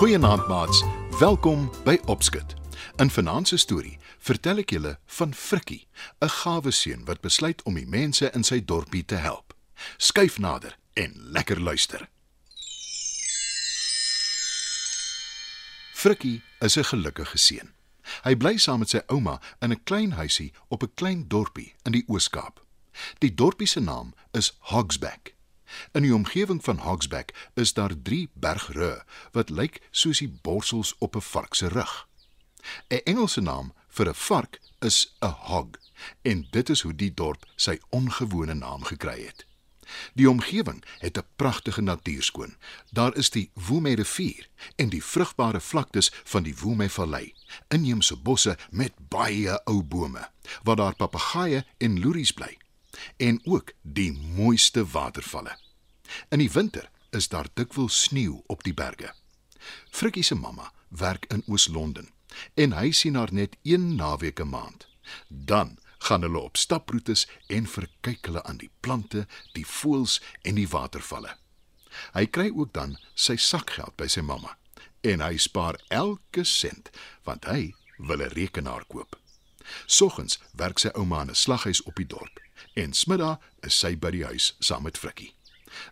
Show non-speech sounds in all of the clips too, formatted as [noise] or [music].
Goeienaand maats. Welkom by Opskit. In vanaand se storie vertel ek julle van Frikkie, 'n gawe seun wat besluit om die mense in sy dorpie te help. Skyf nader en lekker luister. Frikkie is 'n gelukkige seun. Hy bly saam met sy ouma in 'n klein huisie op 'n klein dorpie in die Oos-Kaap. Die dorpie se naam is Hogsback. In die omgewing van Hogsback is daar 3 bergre wat lyk soos die borsels op 'n vark se rug. 'n Engelse naam vir 'n vark is 'n hog en dit is hoe die dorp sy ongewone naam gekry het. Die omgewing het 'n pragtige natuurskoon. Daar is die Woeme rivier en die vrugbare vlaktes van die Woeme vallei, inheemse bosse met baie ou bome waar daar papegaaie en loeries bly en ook die mooiste watervalle. In die winter is daar dikwels sneeu op die berge. Frikkie se mamma werk in Oos-London en hy sien haar net een naweek 'n maand. Dan gaan hulle op staproetes en verkyk hulle aan die plante, die voëls en die watervalle. Hy kry ook dan sy sakgeld by sy mamma en hy spaar elke sent want hy wil 'n rekenaar koop. Soggens werk sy ouma in 'n slaghuis op die dorp en smiddag is sy by die huis saam met Frikkie.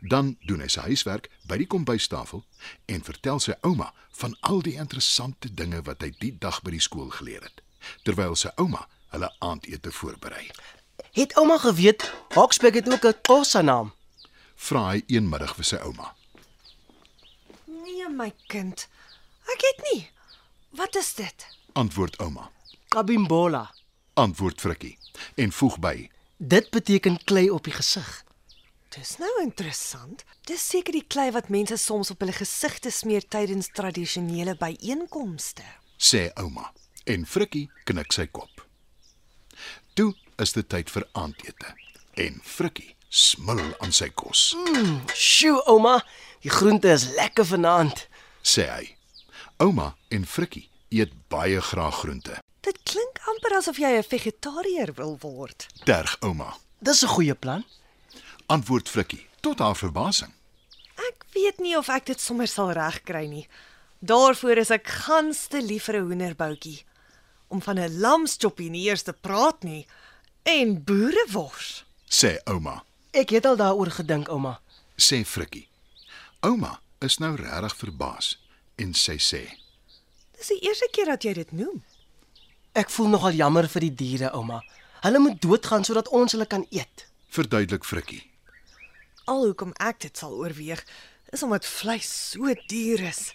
Dan doen hy sy huiswerk by die kombuistafel en vertel sy ouma van al die interessante dinge wat hy die dag by die skool geleer het, terwyl sy ouma hulle aandete voorberei. Het ouma geweet Hogsback het ook 'n Xhosa naam? Vra hy eenmiddag vir sy ouma. Nee my kind. Ek het nie. Wat is dit? Antwoord ouma. Kabimbola. Antwoord Frikkie en voeg by: Dit beteken klei op die gesig. Dis nou interessant. Dis seker die klei wat mense soms op hulle gesigte smeer tydens tradisionele byeenkomste. sê ouma en Frikkie knik sy kop. Toe is dit tyd vir aandete en Frikkie smil aan sy kos, Sjoe, ouma, die groente is lekker vanaand. sê hy. Ouma en Frikkie eet baie graag groente. Dit klink amper asof jy 'n vegetariër wil word. Terg ouma. Dis 'n goeie plan. Antwoord Frikkie tot haar verbasing. Ek weet nie of ek dit sommer sal regkry nie. Daarvoor is ek gans te lief vir 'n hoenderboutjie. Om van 'n lamschoppie nie eers te praat nie en boerewors. sê ouma. Ek het al daaroor gedink, ouma. Sê Frikkie. Ouma is nou regtig verbaas en sy sê: Dis die eerste keer dat jy dit noem. Ek voel nogal jammer vir die diere, ouma. Hulle moet doodgaan sodat ons hulle kan eet. "Verduidelik Frikkie." Al hoekom ek dit sal oorweeg, is omdat vleis so duur is.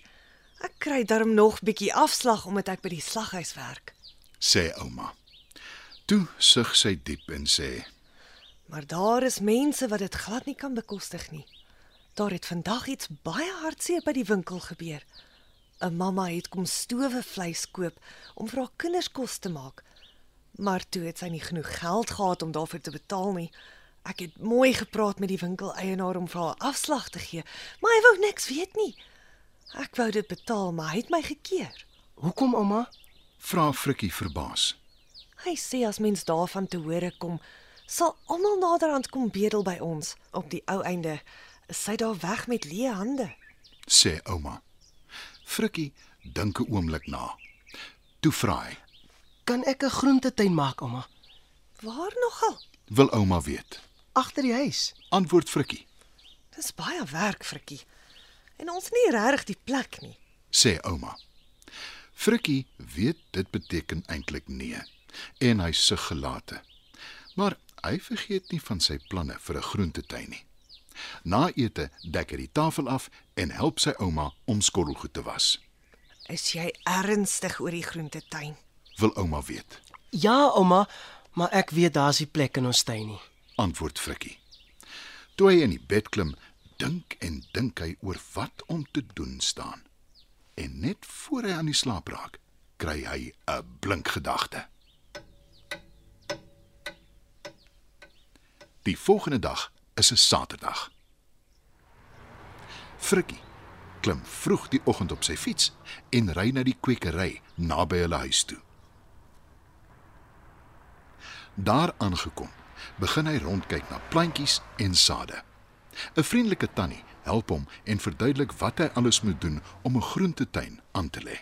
Ek kry darm nog bietjie afslag omdat ek by die slaghuis werk. sê ouma. Toe sug sy diep en sê: Maar daar is mense wat dit glad nie kan bekostig nie. Daar het vandag iets baie hartseer by die winkel gebeur. 'n Mamma het kom stowe vleis koop om vir haar kinders kos te maak. Maar toe het sy nie genoeg geld gehad om daarvoor te betaal nie. Ek het mooi gepraat met die winkeleienaar om vir haar afslag te gee, maar hy wou niks weet nie. Ek wou dit betaal, maar hy het my gekeer. Hoekom, ouma? Vra Frikkie verbaas. Hy sê as mens daarvan te hore kom, sal almal naderhand kom bedel by ons. Op die ou einde sy daar weg met leë hande. sê ouma. Frikkie dink 'n oomblik na. Toe vra hy: Kan ek 'n groentetuin maak, ouma? Waar nogal? "Wil ouma weet?" Agter die huis. Antwoord Frikkie, Dis baie werk, Frikkie. En ons het nie regtig die plek nie. sê ouma. Frikkie weet dit beteken eintlik nee en hy sug gelate. Maar hy vergeet nie van sy planne vir 'n groentetuin nie. Na ete dek hy die tafel af en help sy ouma om skottelgoed te was. Is jy ernstig oor die groentetuin? Wil ouma weet? Ja, ouma, maar ek weet daar's nie plek in ons tuin nie. Antwoord Frikkie. Toe hy in die bed klim, dink en dink hy oor wat om te doen staan. En net voor hy aan die slaap raak, kry hy 'n blink gedagte. Die volgende dag is 'n Saterdag. Frikkie klim vroeg die oggend op sy fiets en ry na die kwekery naby hulle huis toe. Daar aangekom, begin hy rondkyk na plantjies en sade. 'n Vriendelike tannie help hom en verduidelik wat hy alles moet doen om 'n groentetuin aan te lê.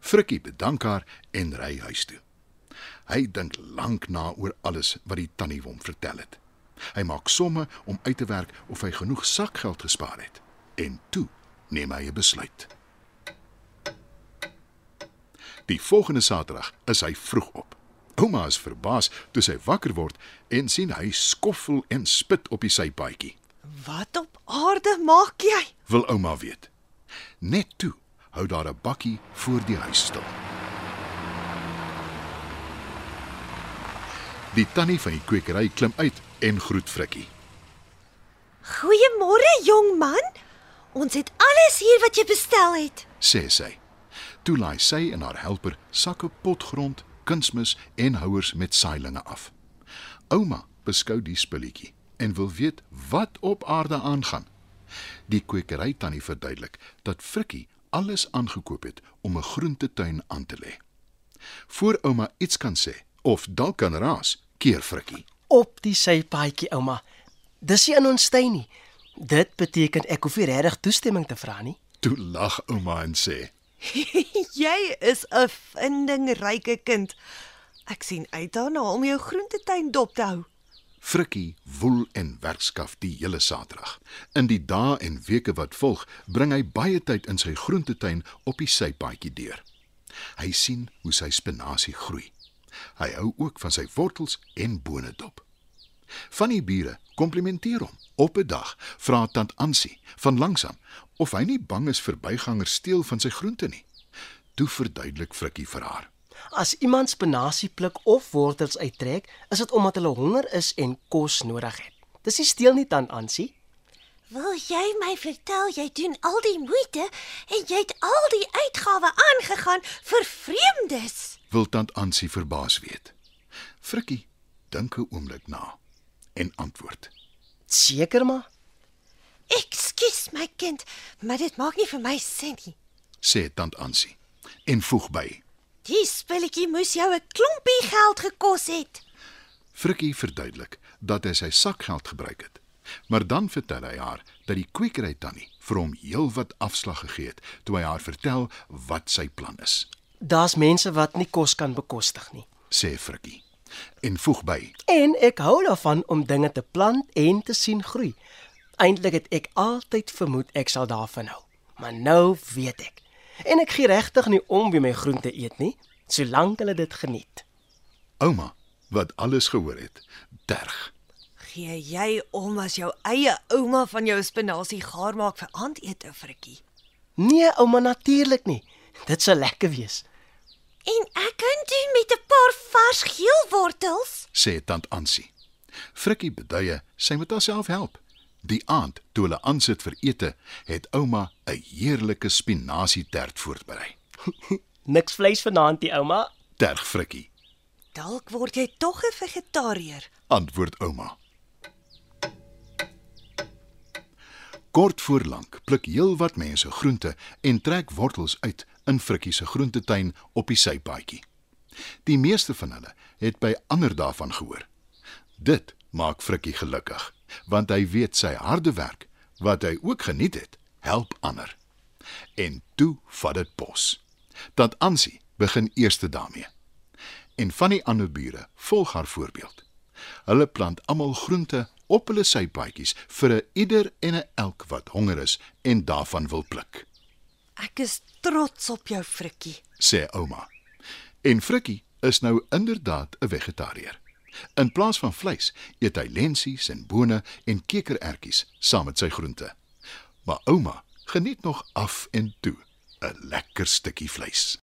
Frikkie bedank haar en ry huis toe. Hy dink lank na oor alles wat die tannie hom vertel het. Hy maak somme om uit te werk of hy genoeg sakgeld gespaar het en toe neem hy 'n besluit. Die volgende Saterdag is hy vroeg op. Ouma is verbaas toe sy wakker word en sien hy skoffel en spit op die sypaadjie. Wat op aarde maak jy? Wil ouma weet. Net toe hou daar 'n bakkie voor die huis stil. Die tannie van die kwekery klim uit en groet Frikkie. Goeiemôre, jong man. Ons het alles hier wat jy bestel het. sê sy. Toe laai sy en haar helper sakke potgrond, kunsmis en houers met saailinge af. Ouma beskou die spulletjie en wil weet wat op aarde aangaan. Die kwekery tannie verduidelik dat Frikkie alles aangekoop het om 'n groentetuin aan te lê. Voor ouma iets kan sê of dalk kan raas, keer Frikkie. Op die sypaadjie, ouma. Dis nie in ons tuin nie. Dit beteken ek hoef nie regtig toestemming te vra nie. Toe lag ouma en sê: [laughs] Jy is 'n vindingryke kind. Ek sien uit daarna om jou groentetuin dop te hou. Frikkie woel en werkskaf die hele Saterdag. In die dae en weke wat volg, bring hy baie tyd in sy groentetuin op die sypaadjie deur. Hy sien hoe sy spinasie groei. Hy hou ook van sy wortels en bone dop. Van die bure komplimenteer hom. Op 'n dag vra tant Ansie van langsam of hy nie bang is verbygangers steel van sy groente nie. Toe verduidelik Frikkie vir haar. As iemand spinasie pluk of wortels uittrek, is dit omdat hulle honger is en kos nodig het. Dis nie steel nie dan Ansie. Wil jy my vertel jy doen al die moeite en jy het al die uitgawe aangegaan vir vreemdes? Wil tant Ansie verbaas weet. Frikkie dink 'n oomblik na en antwoord. Seker maar. Ekskuus my kind, maar dit maak nie vir my sin nie. sê tant Ansie en voeg by. Die spulletjie moes jou 'n klompie geld gekos het. Frikkie verduidelik dat hy sy sakgeld gebruik het. Maar dan vertel hy haar dat die kwekery tannie vir hom heelwat afslag gegee het toe hy haar vertel wat sy plan is, Daar's mense wat nie kos kan bekostig nie. sê Frikkie. En voeg by: En ek hou daarvan om dinge te plant en te sien groei. Eintlik het ek altyd vermoed ek sal daarvan hou, maar nou weet ek. En ek gee regtig nie om wie my groente eet nie, solank hulle dit geniet. Ouma, wat alles gehoor het, terg. Gee jy om as jou eie ouma van jou spinasie gaar maak vir aandete, Frikkie? Nee, ouma natuurlik nie. Dit sou lekker wees. En ek kan doen met 'n paar vars geelwortels. sê tant Ansie. Frikkie beduie sy moet haarself help. Die aand toe hulle aansit vir ete, het ouma 'n heerlike spinasietert voorberei. [laughs] Niks vleis vanaand, die ouma. Terg Frikkie, Dalk word jy tog 'n vegetariër. antwoord ouma. Kort voor lank pluk heelwat mense groente en trek wortels uit in Frikkie se groentetuin op die sypaadjie. Die meeste van hulle het by ander daarvan gehoor. Dit maak Frikkie gelukkig, want hy weet sy harde werk, wat hy ook geniet het, help ander. En toe vat dit pos. Dat Ansie begin eerste daarmee. En van die ander bure volg haar voorbeeld. Hulle plant almal groente op hulle sypaadjies vir 'n ieder en 'n elk wat honger is en daarvan wil pluk, Ek is trots op jou, Frikkie. sê ouma. En Frikkie is nou inderdaad 'n vegetariër. In plaas van vleis eet hy lensies en bone en kekerertjies saam met sy groente. Maar ouma geniet nog af en toe 'n lekker stukkie vleis.